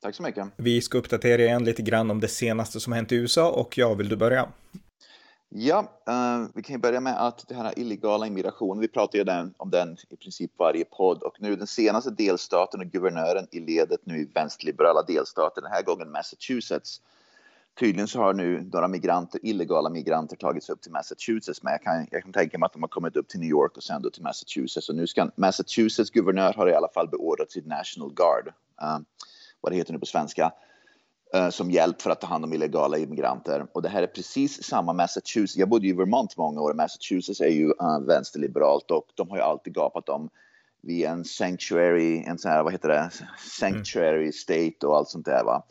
Tack så mycket. Vi ska uppdatera igen lite grann om det senaste som hänt i USA och ja, vill du börja? Ja, uh, vi kan ju börja med att det här illegala immigrationen, vi pratar ju den, om den i princip varje podd och nu den senaste delstaten och guvernören i ledet nu i vänsterliberala delstaten, den här gången Massachusetts. Tydligen så har nu några migranter, illegala migranter tagits upp till Massachusetts, men jag kan, jag kan tänka mig att de har kommit upp till New York och sen då till Massachusetts. Och nu ska Massachusetts guvernör har i alla fall beordrat sitt National Guard. Uh, vad det heter nu på svenska, eh, som hjälp för att ta hand om illegala immigranter. Och det här är precis samma Massachusetts. Jag bodde i Vermont många år. Massachusetts är ju uh, vänsterliberalt och de har ju alltid gapat om vi är en sanctuary, en sån här, vad heter det, sanctuary state och allt sånt där va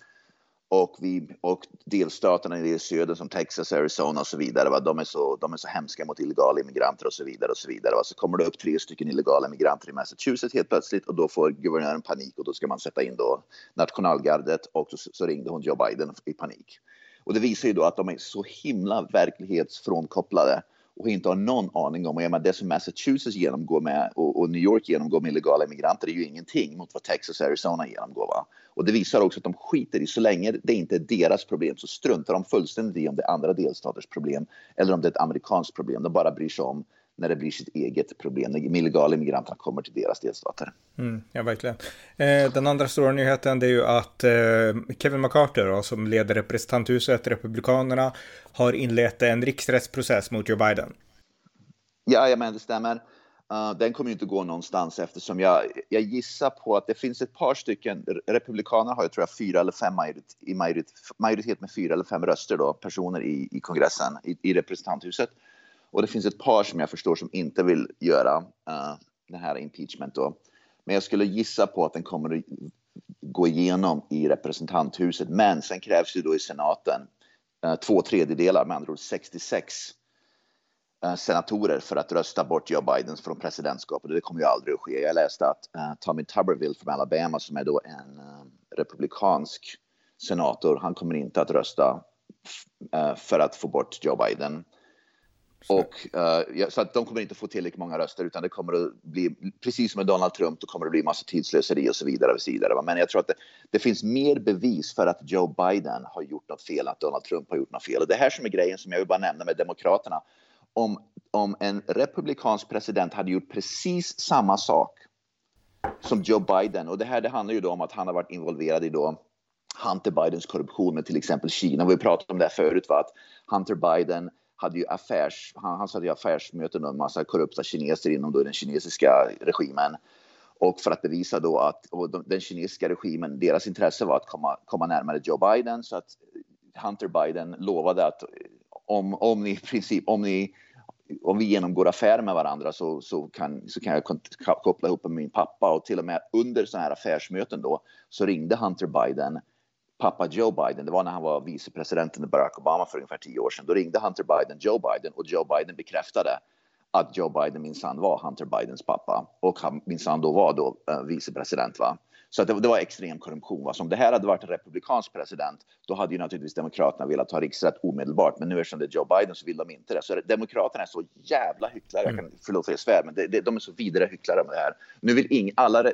och, vi, och delstaterna i södern som Texas, Arizona och så vidare, va? De, är så, de är så hemska mot illegala immigranter och så vidare. och Så vidare. Va? Så kommer det upp tre stycken illegala immigranter i Massachusetts helt plötsligt och då får guvernören panik och då ska man sätta in då nationalgardet och så, så ringde hon Joe Biden i panik. Och det visar ju då att de är så himla verklighetsfrånkopplade och inte har någon aning om, och menar, det som Massachusetts genomgår med och, och, New York genomgår med illegala immigranter är ju ingenting mot vad Texas och Arizona genomgår. Va? Och det visar också att de skiter i, så länge det inte är deras problem så struntar de fullständigt i om det är andra delstaters problem eller om det är ett amerikanskt problem. De bara bryr sig om när det blir sitt eget problem, när illegala immigranterna kommer till deras delstater. Mm, ja, verkligen. Eh, den andra stora nyheten är ju att eh, Kevin McCarthy, då, som leder representanthuset, Republikanerna, har inlett en riksrättsprocess mot Joe Biden. Ja, men det stämmer. Uh, den kommer ju inte gå någonstans eftersom jag, jag gissar på att det finns ett par stycken, Republikanerna har ju tror jag fyra eller fem majoritet, i majoritet, majoritet med fyra eller fem röster då, personer i, i kongressen, i, i representanthuset. Och det finns ett par som jag förstår som inte vill göra eh, uh, den här impeachment då. Men jag skulle gissa på att den kommer att gå igenom i representanthuset. Men sen krävs ju då i senaten uh, två tredjedelar, med andra ord 66 uh, eh, senatorer för att rösta bort Joe Biden från presidentskapet. Det kommer ju aldrig att ske. Jag läste att uh, Tommy Tuberville från Alabama som är då en republikansk senator, han kommer inte att rösta för att få bort Joe Biden. Och, uh, så att de kommer inte få tillräckligt många röster utan det kommer att bli, precis som med Donald Trump, då kommer det bli massa tidslöseri och så vidare. Och så vidare. Men jag tror att det, det, finns mer bevis för att Joe Biden har gjort något fel, att Donald Trump har gjort något fel. Och det här som är grejen som jag vill bara nämna med Demokraterna. Om, om en republikansk president hade gjort precis samma sak som Joe Biden, och det här det handlar ju då om att han har varit involverad i då Hunter Bidens korruption med till exempel Kina. Vi pratade om det här förut, va? att Hunter Biden hade ju affärs, han, han hade ju affärsmöten med en massa korrupta kineser inom då den kinesiska regimen. Och för att bevisa då att den kinesiska regimen, deras intresse var att komma, komma närmare Joe Biden så att Hunter Biden lovade att om, om ni i princip, om ni om vi genomgår affärer med varandra så, så, kan, så kan jag koppla ihop med min pappa och till och med under sådana här affärsmöten då så ringde Hunter Biden pappa Joe Biden, det var när han var vicepresident under Barack Obama för ungefär tio år sedan. Då ringde Hunter Biden Joe Biden och Joe Biden bekräftade att Joe Biden minsann var Hunter Bidens pappa och han minsann då var då uh, vicepresident. Va? Så att det, det var extrem korruption. Va? Så om det här hade varit en republikansk president, då hade ju naturligtvis Demokraterna velat ha riksrätt omedelbart. Men nu eftersom det är Joe Biden så vill de inte det. Så Demokraterna är så jävla hycklare. Jag kan, förlåt att jag svär, men det, det, de är så vidare hycklare med det här. Nu vill ingen, alla,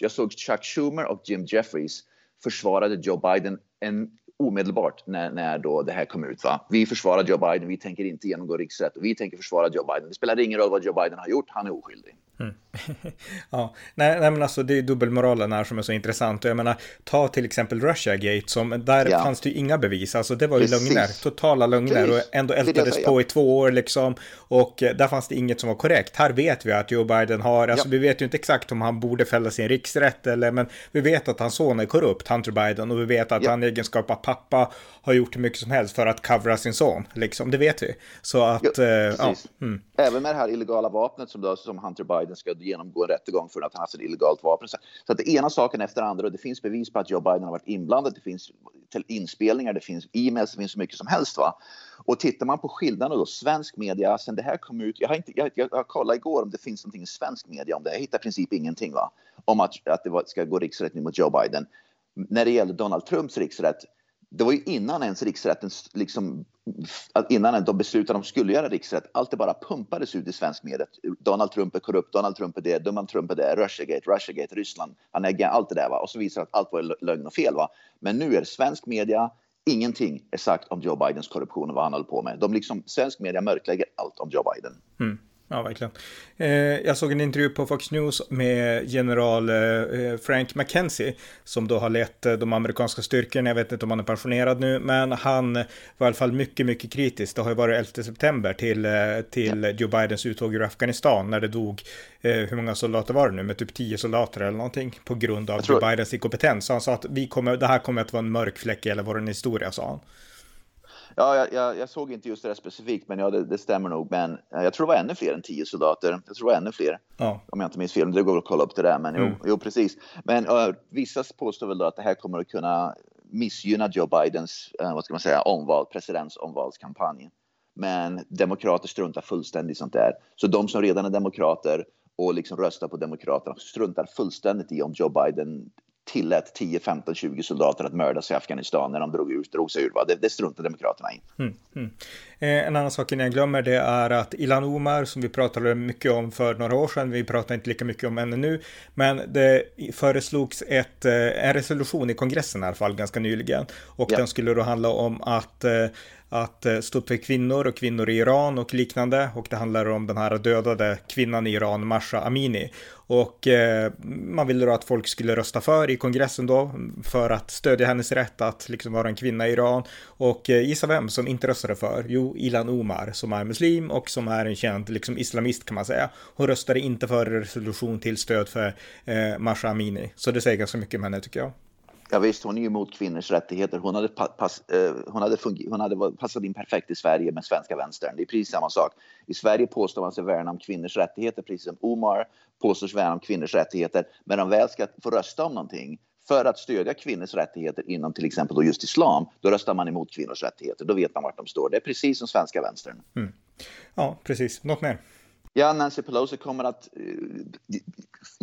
jag såg Chuck Schumer och Jim Jeffries försvarade Joe Biden en, omedelbart när, när då det här kom ut. Va? Vi försvarar Joe Biden, vi tänker inte genomgå riksrätt och vi tänker försvara Joe Biden. Det spelar ingen roll vad Joe Biden har gjort, han är oskyldig. Mm. ja, nej, nej, men alltså det är dubbelmoralen här som är så intressant. Och jag menar, ta till exempel Russiagate som där ja. fanns det ju inga bevis. Alltså det var ju Precis. lögner, totala lögner Precis. och ändå ältades det, på i två år liksom. Och eh, där fanns det inget som var korrekt. Här vet vi att Joe Biden har, alltså ja. vi vet ju inte exakt om han borde fälla sin riksrätt eller, men vi vet att hans son är korrupt, Hunter Biden, och vi vet att ja. han i egenskap av pappa har gjort hur mycket som helst för att covera sin son, liksom. Det vet vi. Så att, ja, eh, ja mm. Även med det här illegala vapnet som, då, som Hunter Biden Biden ska genomgå en rättegång för att han haft ett illegalt vapen. Så att det ena saken efter andra och det finns bevis på att Joe Biden har varit inblandad. Det finns inspelningar, det finns e-mails, det finns så mycket som helst. Va? Och tittar man på skillnaden då, svensk media, sen det här kom ut, jag har, inte, jag, jag, jag kollade igår om det finns någonting i svensk media om det, jag hittar i princip ingenting va? om att, att det var, ska gå riksrätt mot Joe Biden. När det gäller Donald Trumps riksrätt, det var ju innan ens riksrätten, liksom, innan de beslutade att de skulle göra riksrätt, allt det bara pumpades ut i svensk media. Donald Trump är korrupt, Donald Trump är det, Donald Trump är det, Russiagate, Russiagate, Ryssland, han äger allt det där va? och så visar det att allt var lögn och fel. Va? Men nu är det svensk media, ingenting är sagt om Joe Bidens korruption och vad han håller på med. De liksom, svensk media mörklägger allt om Joe Biden. Mm. Ja, verkligen. Eh, jag såg en intervju på Fox News med general eh, Frank McKenzie som då har lett eh, de amerikanska styrkorna. Jag vet inte om han är pensionerad nu, men han var i alla fall mycket, mycket kritisk. Det har ju varit 11 september till, eh, till. Joe Bidens uttåg ur Afghanistan när det dog, eh, hur många soldater var det nu, med typ 10 soldater eller någonting på grund av. Joe Bidens inkompetens. Så han sa att vi kommer, det här kommer att vara en mörk fläck i hela vår historia, sa han. Ja, jag, jag, såg inte just det där specifikt, men ja, det, det, stämmer nog. Men jag tror det var ännu fler än tio soldater. Jag tror det var ännu fler. Ja. Om jag inte minns fel. Det går att kolla upp det där. Men mm. jo, jo, precis. Men uh, vissa påstår väl då att det här kommer att kunna missgynna Joe Bidens, uh, vad ska man säga, omval, presidentsomvalskampanj. Men demokrater struntar fullständigt i sånt där. Så de som redan är demokrater och liksom röstar på Demokraterna struntar fullständigt i om Joe Biden tillät 10, 15, 20 soldater att mördas i Afghanistan när de drog, ut, drog sig ur. Det, det struntar Demokraterna i. Mm, mm. Eh, en annan sak jag glömmer det är att Ilan Omar som vi pratade mycket om för några år sedan, vi pratar inte lika mycket om ännu nu, men det föreslogs ett, eh, en resolution i kongressen i alla fall ganska nyligen och ja. den skulle då handla om att eh, att eh, stå upp för kvinnor och kvinnor i Iran och liknande. Och det handlar om den här dödade kvinnan i Iran, Masha Amini. Och eh, man ville då att folk skulle rösta för i kongressen då, för att stödja hennes rätt att liksom vara en kvinna i Iran. Och eh, gissa vem som inte röstade för? Jo, Ilan Omar, som är muslim och som är en känd liksom, islamist kan man säga. Hon röstade inte för resolution till stöd för eh, Masha Amini. Så det säger ganska mycket om henne tycker jag. Ja, visst, hon är ju emot kvinnors rättigheter. Hon hade, pass, eh, hon, hade hon hade passat in perfekt i Sverige med svenska vänstern. Det är precis samma sak. I Sverige påstår man sig värna om kvinnors rättigheter, precis som Omar påstår sig värna om kvinnors rättigheter. Men de väl ska få rösta om någonting för att stödja kvinnors rättigheter inom till exempel då just islam, då röstar man emot kvinnors rättigheter. Då vet man vart de står. Det är precis som svenska vänstern. Mm. Ja, precis. Något mer? Ja, Nancy Pelosi kommer att uh,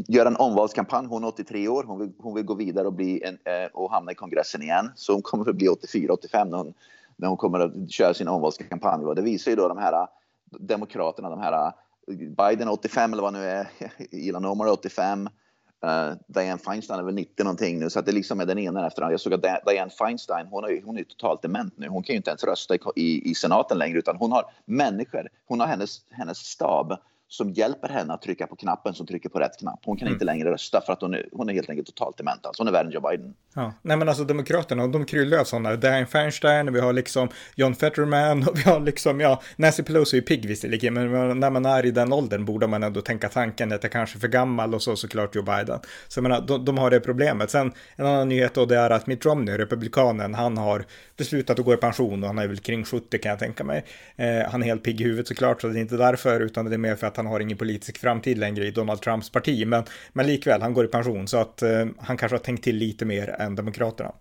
göra en omvalskampanj. Hon är 83 år. Hon vill, hon vill gå vidare och, bli en, uh, och hamna i kongressen igen. Så hon kommer att bli 84-85 när hon, när hon kommer att köra sin omvalskampanj. Och det visar ju då de här eh, demokraterna, de här Biden 85 eller vad nu är, Elon Omar 85. Eh, uh, Diane Feinstein är väl 90 någonting nu, så att det liksom är den ena efter den Jag såg att Diane Feinstein, hon är, hon är totalt dement nu. Hon kan ju inte ens rösta i, i, i senaten längre, utan hon har människor, hon har hennes, hennes stab som hjälper henne att trycka på knappen som trycker på rätt knapp. Hon kan mm. inte längre rösta för att hon är, hon är helt enkelt totalt dement. Alltså hon är värre än Joe Biden. Ja. Nej men alltså Demokraterna, de kryllar av sådana. Diane Feinstein, vi har liksom John Fetterman och vi har liksom, ja, Nancy Pelosi är pigg visserligen, men när man är i den åldern borde man ändå tänka tanken att jag kanske är för gammal och så såklart Joe Biden. Så jag menar, de, de har det problemet. Sen en annan nyhet då, det är att Mitt Romney, republikanen, han har beslutat att gå i pension och han är väl kring 70 kan jag tänka mig. Eh, han är helt pigg i huvudet såklart, så det är inte därför, utan det är mer för att han har ingen politisk framtid längre i Donald Trumps parti. Men, men likväl, han går i pension så att eh, han kanske har tänkt till lite mer än Demokraterna.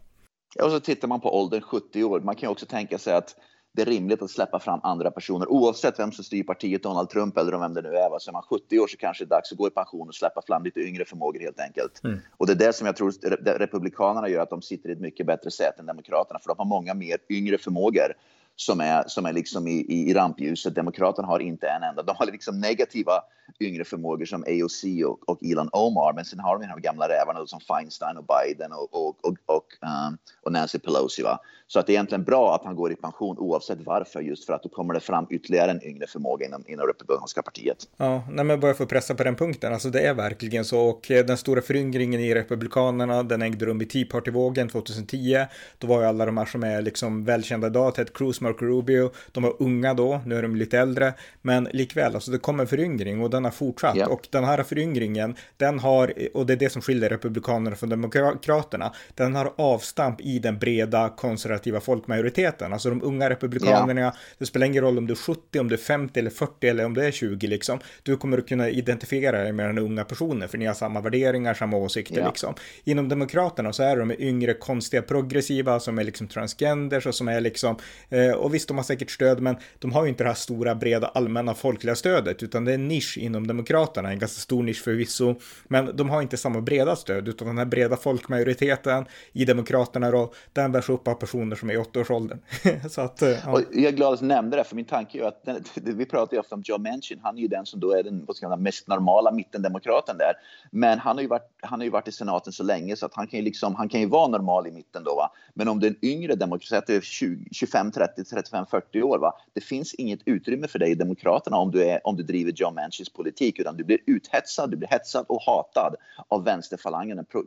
Ja, och så tittar man på åldern 70 år. Man kan ju också tänka sig att det är rimligt att släppa fram andra personer oavsett vem som styr partiet, Donald Trump eller vem det nu är. Så är man 70 år så kanske det är dags att gå i pension och släppa fram lite yngre förmågor helt enkelt. Mm. Och det är det som jag tror Republikanerna gör att de sitter i ett mycket bättre sätt än Demokraterna för de har många mer yngre förmågor som är, som är liksom i, i, rampljuset. Demokraterna har inte en enda. De har liksom negativa yngre förmågor som AOC och, och Elon Omar. Men sen har de de här gamla rävarna som Feinstein och Biden och, och, och, och, um, och Nancy Pelosi. Va? Så att det är egentligen bra att han går i pension oavsett varför. Just för att då kommer det fram ytterligare en yngre förmåga inom, inom Republikanska partiet. Ja, nej, men bara för att pressa på den punkten. Alltså det är verkligen så. Och eh, den stora föryngringen i Republikanerna, den ägde rum i Tea Party-vågen 2010. Då var ju alla de här som är liksom välkända idag, Ted Cruz Marco Rubio, de var unga då, nu är de lite äldre, men likväl, alltså det kommer en föryngring och den har fortsatt yeah. och den här föryngringen, den har, och det är det som skiljer Republikanerna från Demokraterna, den har avstamp i den breda konservativa folkmajoriteten, alltså de unga Republikanerna, yeah. det spelar ingen roll om du är 70, om du är 50 eller 40 eller om du är 20 liksom, du kommer att kunna identifiera dig med den unga personen, för ni har samma värderingar, samma åsikter yeah. liksom. Inom Demokraterna så är de yngre, konstiga, progressiva, som är liksom transgenders och som är liksom, eh, och visst, de har säkert stöd, men de har ju inte det här stora, breda, allmänna folkliga stödet, utan det är en nisch inom Demokraterna, en ganska stor nisch förvisso, men de har inte samma breda stöd, utan den här breda folkmajoriteten i Demokraterna då, den bärs upp av personer som är i åttaårsåldern. så att, ja. och jag är glad att du nämnde det, för min tanke är ju att den, vi pratar ju ofta om Joe Manchin, han är ju den som då är den vad ska man, mest normala mittendemokraten där, men han har ju varit, han har ju varit i senaten så länge så att han kan ju liksom, han kan ju vara normal i mitten då, va? men om det är en yngre demokrat, 25, 30, 35, 40 år, va? det finns inget utrymme för dig i Demokraterna om du, är, om du driver John Manchins politik, utan du blir uthetsad, du blir hetsad och hatad av vänsterfalangen, den pro,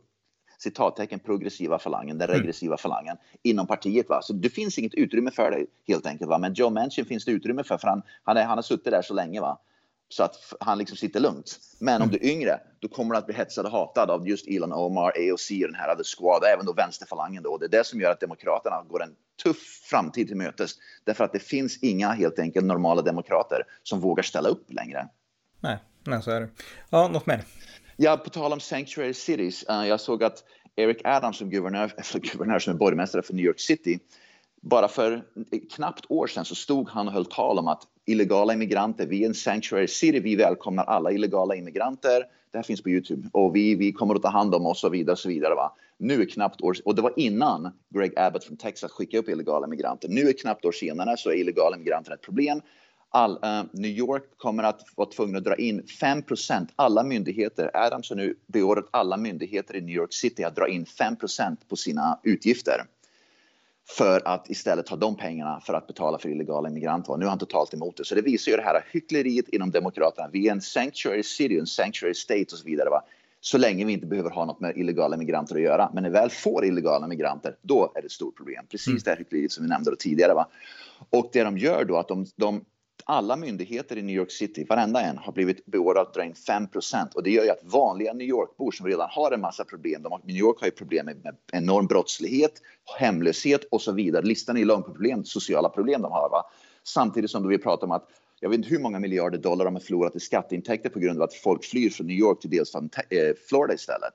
citattecken progressiva falangen, den mm. regressiva falangen inom partiet. Va? Så det finns inget utrymme för dig helt enkelt. Va? Men Joe Manchin finns det utrymme för, för han, han, är, han har suttit där så länge. Va? Så att han liksom sitter lugnt. Men om mm. du är yngre, då kommer du att bli hetsad och hatad av just Elon Omar, AOC och den här The Squad, även då vänsterfalangen. Då. Det är det som gör att Demokraterna går en tuff framtid till mötes. Därför att det finns inga helt enkelt normala demokrater som vågar ställa upp längre. Nej, nej så är det. Ja, något mer? Ja, på tal om Sanctuary Cities. Uh, jag såg att Eric Adams som guvernör, eller guvernör som är borgmästare för New York City, bara för knappt år sedan så stod han och höll tal om att illegala immigranter, vi är en sanctuary city, vi välkomnar alla illegala immigranter. Det här finns på Youtube och vi, vi kommer att ta hand om oss och så vidare. Och så vidare va? Nu är knappt år, och det var innan Greg Abbott från Texas skickade upp illegala immigranter. Nu är knappt år senare så är illegala immigranter ett problem. All, uh, New York kommer att vara tvungna att dra in 5% alla myndigheter. Adams har nu beordrat alla myndigheter i New York City att dra in 5% på sina utgifter för att istället ta de pengarna för att betala för illegala immigranter. Nu är han totalt emot det. Så det visar ju det här hyckleriet inom Demokraterna. Vi är en sanctuary city, en sanctuary state och så vidare. Va? Så länge vi inte behöver ha något med illegala immigranter att göra. Men när vi väl får illegala immigranter, då är det ett stort problem. Precis mm. det här hyckleriet som vi nämnde tidigare. Va? Och det de gör då, att de, de alla myndigheter i New York City, varenda en, har blivit beordrad att dra in 5% och det gör ju att vanliga New York-bor som redan har en massa problem, de har, New York har ju problem med enorm brottslighet, hemlöshet och så vidare. Listan är lång på problem, sociala problem de har. Va? Samtidigt som vi pratar om att jag vet inte hur många miljarder dollar de har förlorat i skatteintäkter på grund av att folk flyr från New York till delstaten eh, Florida istället.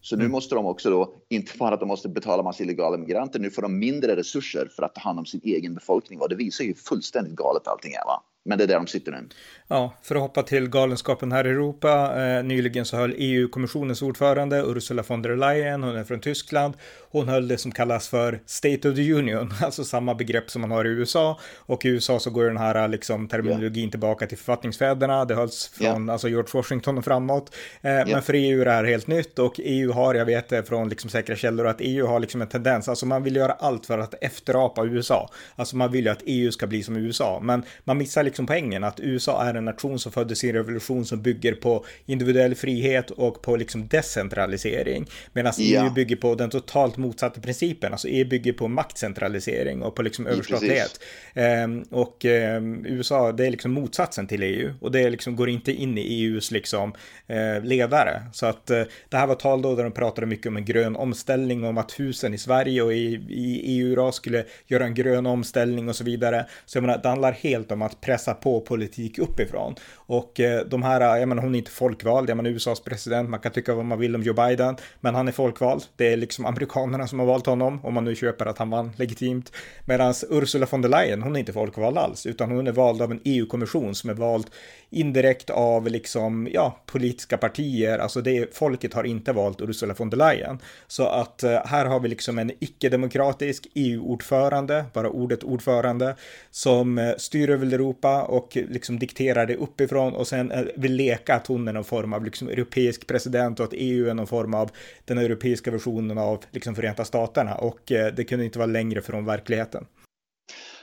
Så nu mm. måste de också då, inte bara att de måste betala massa illegala migranter, nu får de mindre resurser för att ta hand om sin egen befolkning. Och det visar ju fullständigt galet allting är. Va? Men det är där de sitter nu. Ja, för att hoppa till galenskapen här i Europa. Eh, nyligen så höll EU-kommissionens ordförande Ursula von der Leyen, hon är från Tyskland. Hon höll det som kallas för State of the Union, alltså samma begrepp som man har i USA. Och i USA så går den här liksom, terminologin yeah. tillbaka till författningsfäderna. Det hölls från yeah. alltså George Washington och framåt. Eh, yeah. Men för EU är det här helt nytt och EU har, jag vet det från liksom säkra källor, att EU har liksom en tendens, alltså man vill göra allt för att efterapa USA. Alltså man vill ju att EU ska bli som USA, men man missar liksom liksom poängen att USA är en nation som födde sin revolution som bygger på individuell frihet och på liksom decentralisering. Medan ja. EU bygger på den totalt motsatta principen. Alltså EU bygger på maktcentralisering och på liksom överstatlighet. Ehm, och ehm, USA, det är liksom motsatsen till EU och det liksom går inte in i EUs liksom eh, ledare. Så att eh, det här var tal då där de pratade mycket om en grön omställning, om att husen i Sverige och i, i EU skulle göra en grön omställning och så vidare. Så jag menar, det handlar helt om att pressa pressa på politik uppifrån. Och eh, de här, eh, jag menar hon är inte folkvald, jag menar USAs president, man kan tycka vad man vill om Joe Biden, men han är folkvald. Det är liksom amerikanerna som har valt honom, om man nu köper att han vann legitimt. Medan Ursula von der Leyen, hon är inte folkvald alls, utan hon är vald av en EU-kommission som är vald indirekt av liksom, ja, politiska partier, alltså det, folket har inte valt Ursula von der Leyen. Så att eh, här har vi liksom en icke-demokratisk EU-ordförande, bara ordet ordförande, som styr över Europa och liksom dikterar det uppifrån och sen eh, vill leka att hon är någon form av liksom europeisk president och att EU är någon form av den europeiska versionen av liksom Förenta Staterna och eh, det kunde inte vara längre från verkligheten.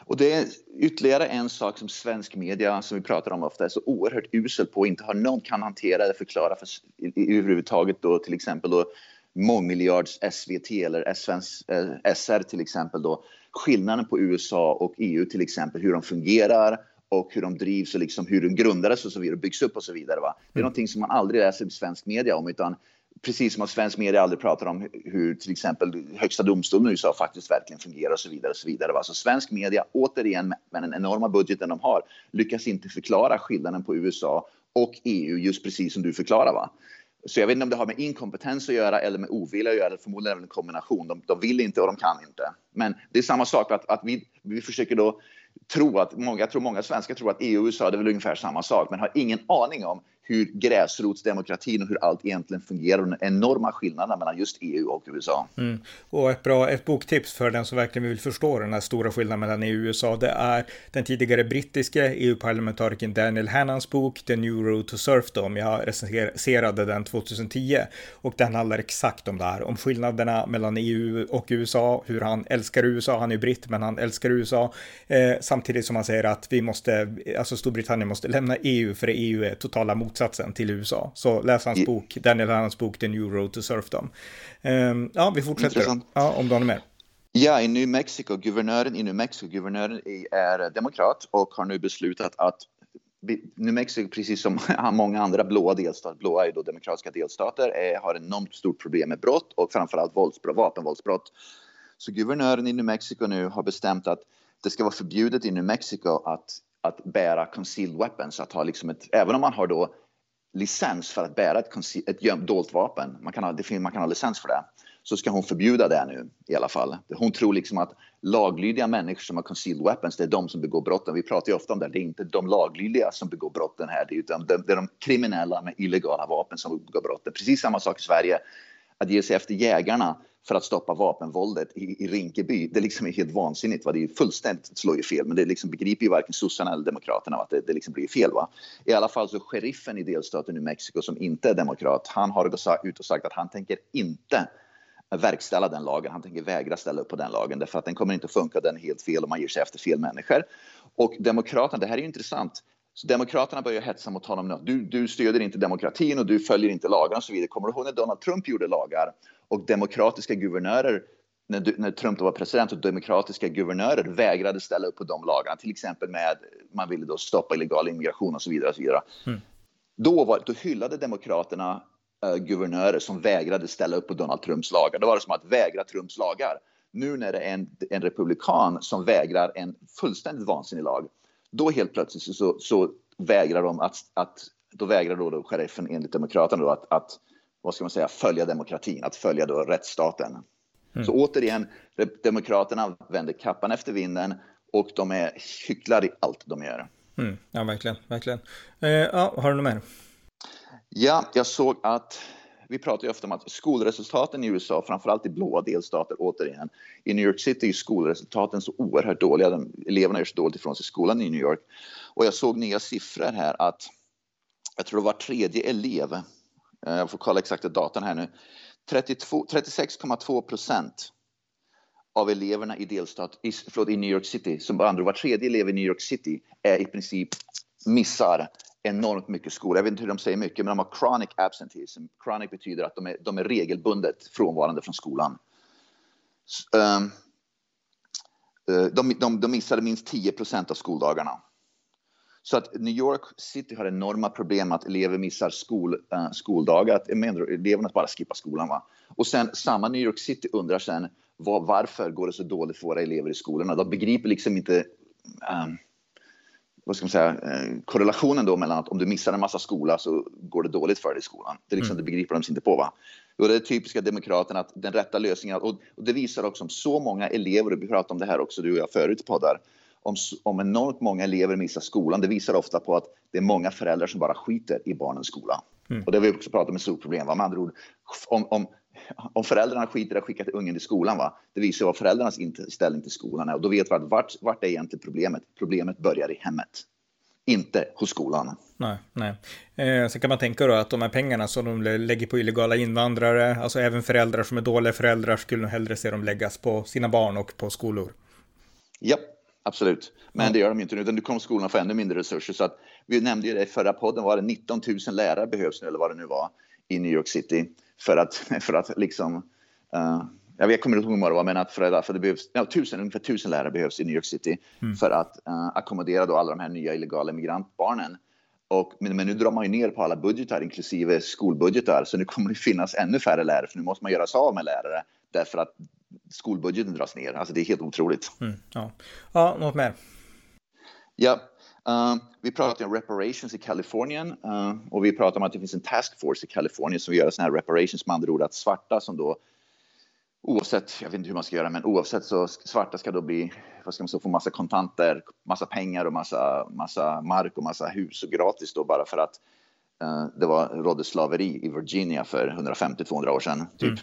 Och det är ytterligare en sak som svensk media, som vi pratar om ofta, är så oerhört usel på och inte har någon kan hantera eller förklara för, överhuvudtaget då till exempel då mångmiljards SVT eller SR eh, till exempel då skillnaden på USA och EU till exempel, hur de fungerar och hur de drivs och liksom hur de grundades och så vidare och byggs upp och så vidare. Va? Det är mm. någonting som man aldrig läser i svensk media om utan precis som att svensk media aldrig pratar om hur till exempel högsta domstolen i USA faktiskt verkligen fungerar och så vidare. Och så vidare. Va? Så svensk media, återigen med den enorma budgeten de har, lyckas inte förklara skillnaden på USA och EU just precis som du förklarar. Va? Så jag vet inte om det har med inkompetens att göra eller med ovilja att göra. Förmodligen en kombination. De, de vill inte och de kan inte. Men det är samma sak att, att vi, vi försöker då tro att många, jag tror många svenskar tror att EU och USA det är väl ungefär samma sak, men har ingen aning om hur gräsrotsdemokratin och hur allt egentligen fungerar och den enorma skillnaden mellan just EU och USA. Mm. Och ett bra ett boktips för den som verkligen vill förstå den här stora skillnaden mellan EU och USA, det är den tidigare brittiske EU-parlamentarikern Daniel Hannans bok The New Road to Surfdom. Jag recenserade den 2010 och den handlar exakt om det här, om skillnaderna mellan EU och USA, hur han älskar USA, han är britt men han älskar USA, eh, samtidigt som han säger att vi måste, alltså Storbritannien måste lämna EU för EU är totala mot motsatsen till USA. Så läs hans bok, Daniel Hannans bok The New Road to Surfdom. Um, ja, vi fortsätter. Ja, om något mer. Ja, i New Mexico, guvernören i New Mexico, guvernören är demokrat och har nu beslutat att New Mexico, precis som många andra blåa delstater, blåa är då demokratiska delstater, är, har enormt stort problem med brott och framförallt våldsbrott, vapenvåldsbrott. Så guvernören i New Mexico nu har bestämt att det ska vara förbjudet i New Mexico att, att bära concealed weapons, att ha liksom ett, även om man har då licens för att bära ett, ett gömt dolt vapen, man kan, ha, det, man kan ha licens för det, så ska hon förbjuda det nu i alla fall. Hon tror liksom att laglydiga människor som har concealed weapons, det är de som begår brotten. Vi pratar ju ofta om det, det är inte de laglydiga som begår brotten här, det är, utan det, är de kriminella med illegala vapen som begår brotten. Precis samma sak i Sverige, att ge sig efter jägarna för att stoppa vapenvåldet i, i Rinkeby. Det liksom är helt vansinnigt. Va? Det är fullständigt slår ju fel, men det liksom begriper ju varken sossarna eller demokraterna att det, det liksom blir fel. Va? I alla fall så sheriffen i delstaten New Mexico som inte är demokrat, han har gått ut och sagt att han tänker inte verkställa den lagen. Han tänker vägra ställa upp på den lagen därför att den kommer inte att funka. Den är helt fel och man ger sig efter fel människor. Och demokraterna, det här är ju intressant. Så Demokraterna börjar hetsa mot honom nu. Du, du stöder inte demokratin och du följer inte lagarna och så vidare. Kommer du ihåg när Donald Trump gjorde lagar och demokratiska guvernörer när, när Trump var president och demokratiska guvernörer vägrade ställa upp på de lagarna, till exempel med man ville då stoppa illegal immigration och så vidare. Och så vidare. Mm. Då, var, då hyllade demokraterna uh, guvernörer som vägrade ställa upp på Donald Trumps lagar. Då var det som att vägra Trumps lagar. Nu när det är en, en republikan som vägrar en fullständigt vansinnig lag, då helt plötsligt så, så vägrar de att, att då vägrar då, då sheriffen enligt demokraterna då att, att vad ska man säga, följa demokratin, att följa då rättsstaten. Mm. Så återigen, Demokraterna vänder kappan efter vinden och de är hycklar i allt de gör. Mm. Ja, verkligen, verkligen. Eh, ja, har du något mer? Ja, jag såg att vi pratar ju ofta om att skolresultaten i USA, framförallt i blåa delstater, återigen, i New York City är skolresultaten så oerhört dåliga. De, eleverna gör så dåligt ifrån sig i skolan i New York. Och jag såg nya siffror här att jag tror det var tredje elev eh, jag får kolla exakta datan här nu. 36,2 procent av eleverna i delstat, i, förlåt, i New York City, som andra var tredje elev i New York City, är i princip missar enormt mycket skola. Jag vet inte hur de säger mycket, men de har chronic absenteeism. Chronic betyder att de är, de är regelbundet frånvarande från skolan. Um, de, de, de missade minst 10 procent av skoldagarna. Så att New York City har enorma problem att elever missar skol, uh, skoldagar, att menar, eleverna bara skippar skolan. Va? Och sen samma New York City undrar sen var, varför går det så dåligt för våra elever i skolorna? De begriper liksom inte um, vad ska man säga, äh, korrelationen då mellan att om du missar en massa skola så går det dåligt för dig i skolan. Det, liksom, mm. det begriper de sig inte på. Va? Och det är typiska demokraterna att den rätta lösningen, och, och det visar också om så många elever, och vi pratade om det här också du och jag förut i poddar, om, om enormt många elever missar skolan, det visar ofta på att det är många föräldrar som bara skiter i barnens skola. Mm. Och det har vi också pratat om ett stort problem. Va? Med andra ord, om, om, om föräldrarna skiter i att skicka till ungen till skolan, va? det visar vad föräldrarnas inställning till skolan är. Och då vet vi att vart, vart är egentligen problemet? Problemet börjar i hemmet. Inte hos skolan. Nej, nej. Eh, sen kan man tänka då att de här pengarna som de lägger på illegala invandrare, alltså även föräldrar som är dåliga föräldrar skulle nog hellre se dem läggas på sina barn och på skolor. Ja, Absolut, men det gör de inte nu, utan nu kommer skolorna få ännu mindre resurser. Så att, vi nämnde ju det i förra podden, var det 19 000 lärare behövs nu, eller vad det nu var, i New York City för att, för att liksom uh, jag kommer inte ihåg vad det var, men att för, för det behövs, ja, tusen, ungefär tusen lärare behövs i New York City mm. för att uh, ackommodera då alla de här nya illegala migrantbarnen. Och, men, men, nu drar man ju ner på alla budgetar, inklusive skolbudgetar, så nu kommer det finnas ännu färre lärare, för nu måste man göra sig av med lärare därför att skolbudgeten dras ner. Alltså det är helt otroligt. Mm, ja. ja, något mer? Ja, uh, vi pratar om reparations i Kalifornien uh, och vi pratar om att det finns en taskforce i Kalifornien som gör sådana här reparations med andra ord att svarta som då oavsett, jag vet inte hur man ska göra, men oavsett så svarta ska då bli, vad ska man säga, få massa kontanter, massa pengar och massa, massa mark och massa hus och gratis då bara för att uh, det var rådde slaveri i Virginia för 150-200 år sedan. Typ. Mm.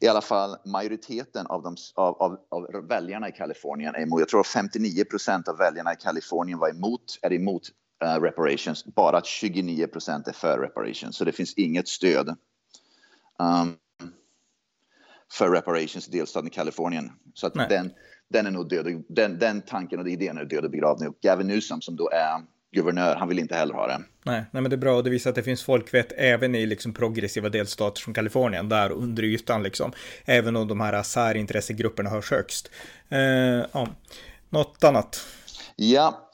I alla fall majoriteten av, de, av, av, av väljarna i Kalifornien är emot, jag tror 59 procent av väljarna i Kalifornien var emot, är emot uh, reparations, bara 29 procent är för reparations, så det finns inget stöd. Um, för reparations i delstaten Kalifornien. Så att den, den är nog död. Den, den tanken och idén är död och begravd nu. Gavin Newsom som då är guvernör, han vill inte heller ha det. Nej, nej men det är bra och det visar att det finns folkvett även i liksom progressiva delstater som Kalifornien, där under ytan liksom. Även om de här särintressegrupperna hörs högst. Eh, ja. Något annat? Ja,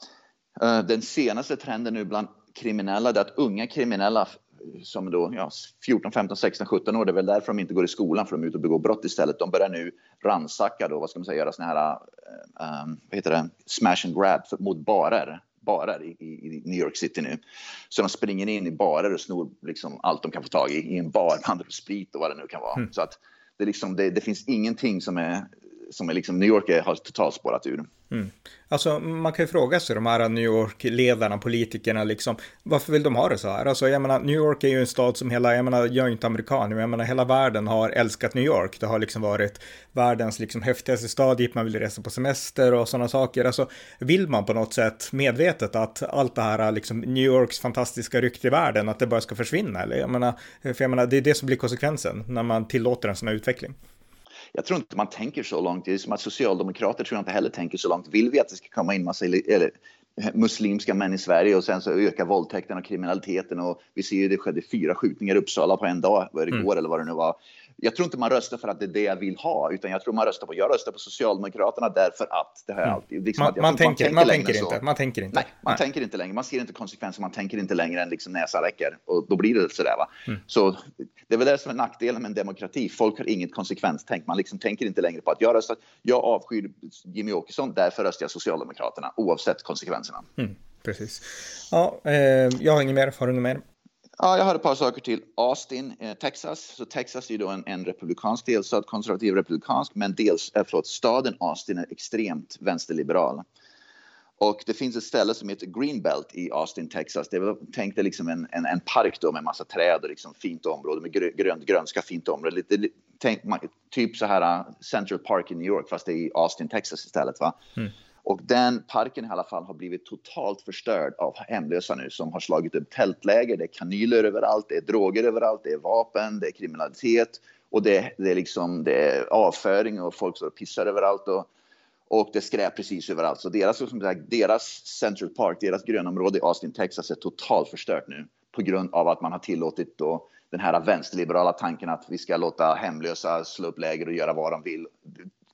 uh, den senaste trenden nu bland kriminella är att unga kriminella som då ja, 14, 15, 16, 17 år. Det är väl därför de inte går i skolan, för de är ute och begår brott istället. De börjar nu ransaka då, vad ska man säga, göra såna här, um, vad heter det, smash and grab för, mot barer barer i, i, New York City nu. Så de springer in i barer och snor liksom allt de kan få tag i, i en bar, handlar sprit och vad det nu kan vara. Mm. Så att det, liksom, det, det, finns ingenting som är som är liksom New York har totalt spårat ur. Mm. Alltså man kan ju fråga sig de här New York-ledarna, politikerna liksom, varför vill de ha det så här? Alltså jag menar, New York är ju en stad som hela, jag menar, jag är inte amerikan, men jag menar hela världen har älskat New York. Det har liksom varit världens liksom häftigaste stad dit man vill resa på semester och sådana saker. Alltså vill man på något sätt medvetet att allt det här liksom New Yorks fantastiska rykte i världen, att det bara ska försvinna? Eller jag menar, för jag menar, det är det som blir konsekvensen när man tillåter en sån här utveckling jag tror inte man tänker så långt. Det är som att socialdemokrater tror jag inte heller tänker så långt. Vill vi att det ska komma in massa eller, muslimska män i Sverige och sen så ökar våldtäkten och kriminaliteten och vi ser ju det skedde fyra skjutningar i Uppsala på en dag, var det igår mm. eller vad det nu var jag tror inte man röstar för att det är det jag vill ha, utan jag tror man röstar på, jag röstar på Socialdemokraterna därför att. Det har jag mm. alltid. Liksom man, man, man, tänker, man, tänker, man inte, man tänker inte. Nej, man Nej. tänker inte längre, man ser inte konsekvenser, man tänker inte längre än liksom näsan räcker. Och då blir det sådär va. Mm. Så det är väl det som är nackdelen med en demokrati, folk har inget konsekvenstänk, man liksom tänker inte längre på att jag röstar, jag avskyr Jimmy Åkesson, därför röstar jag Socialdemokraterna, oavsett konsekvenserna. Mm. Precis. Ja, eh, jag har inget mer, har du något mer? Ja, jag har ett par saker till. Austin, eh, Texas. Så Texas är då en, en republikansk delstat, konservativ republikansk, men dels, eh, förlåt, staden Austin är extremt vänsterliberal. Och det finns ett ställe som heter Greenbelt i Austin, Texas. Det var tänkt liksom en, en, en, park då med massa träd och liksom fint område med grönt, grönska, fint område. Lite, tänk, typ så här eh, Central Park i New York, fast det är i Austin, Texas istället. Va? Mm. Och den parken i alla fall har blivit totalt förstörd av hemlösa nu som har slagit upp tältläger. Det är kanyler överallt, det är droger överallt, det är vapen, det är kriminalitet och det, det är liksom det är avföring och folk står och pissar överallt. Och, och det skräp precis överallt. Så deras, som sagt, deras Central Park, deras grönområde i Austin, Texas är totalt förstört nu på grund av att man har tillåtit då den här vänsterliberala tanken att vi ska låta hemlösa slå upp läger och göra vad de vill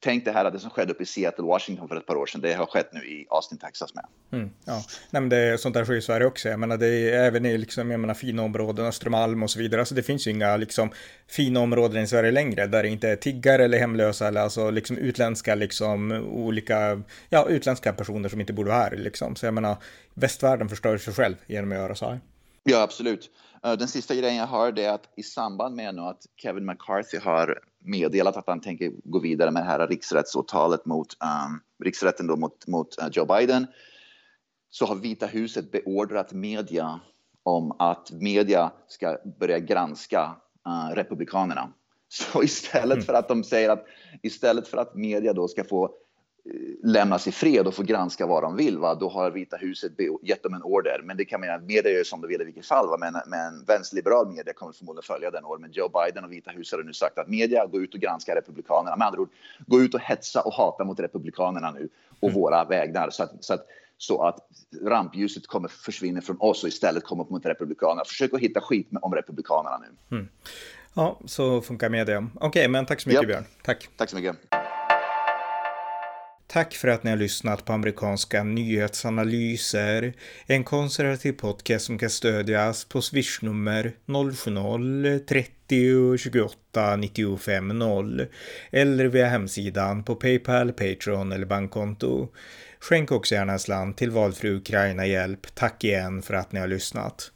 tänk det här att det som skedde uppe i Seattle, Washington för ett par år sedan, det har skett nu i Austin, Texas med. Mm, ja, Nej, men det är sånt där sker i Sverige också. Jag menar, det är även i liksom, jag menar, fina områden, Östermalm och så vidare. Alltså det finns ju inga liksom, fina områden i Sverige längre där det inte är tiggare eller hemlösa eller alltså liksom utländska liksom olika, ja, utländska personer som inte borde vara här liksom. Så jag menar, västvärlden förstör sig själv genom att göra så här. Ja, absolut. Eh, den sista grejen jag har är att i samband med att Kevin McCarthy har meddelat att han tänker gå vidare med det här riksrättsåtalet mot um, riksrätten då mot, mot uh, Joe Biden så har Vita huset beordrat media om att media ska börja granska uh, republikanerna. Så istället mm. för att de säger att istället för att media då ska få lämnas i fred och få granska vad de vill, va? då har Vita huset gett dem en order. Men det kan man media gör som de vill i vilket fall. Va? Men, men vänsterliberal media kommer förmodligen följa den ordern. Men Joe Biden och Vita huset har nu sagt att media går ut och granskar republikanerna. Med andra ord, gå ut och hetsa och hata mot republikanerna nu och mm. våra vägnar. Så att, så att, så att rampljuset kommer försvinna från oss och istället kommer mot republikanerna. Försök att hitta skit om republikanerna nu. Mm. Ja, så funkar media. Okej, okay, men tack så mycket yep. Björn. Tack. Tack så mycket. Tack för att ni har lyssnat på amerikanska nyhetsanalyser. En konservativ podcast som kan stödjas på swishnummer 070-30 28 95 0 eller via hemsidan på Paypal, Patreon eller bankkonto. Skänk också gärna en slant till valfri Ukraina-hjälp. Tack igen för att ni har lyssnat.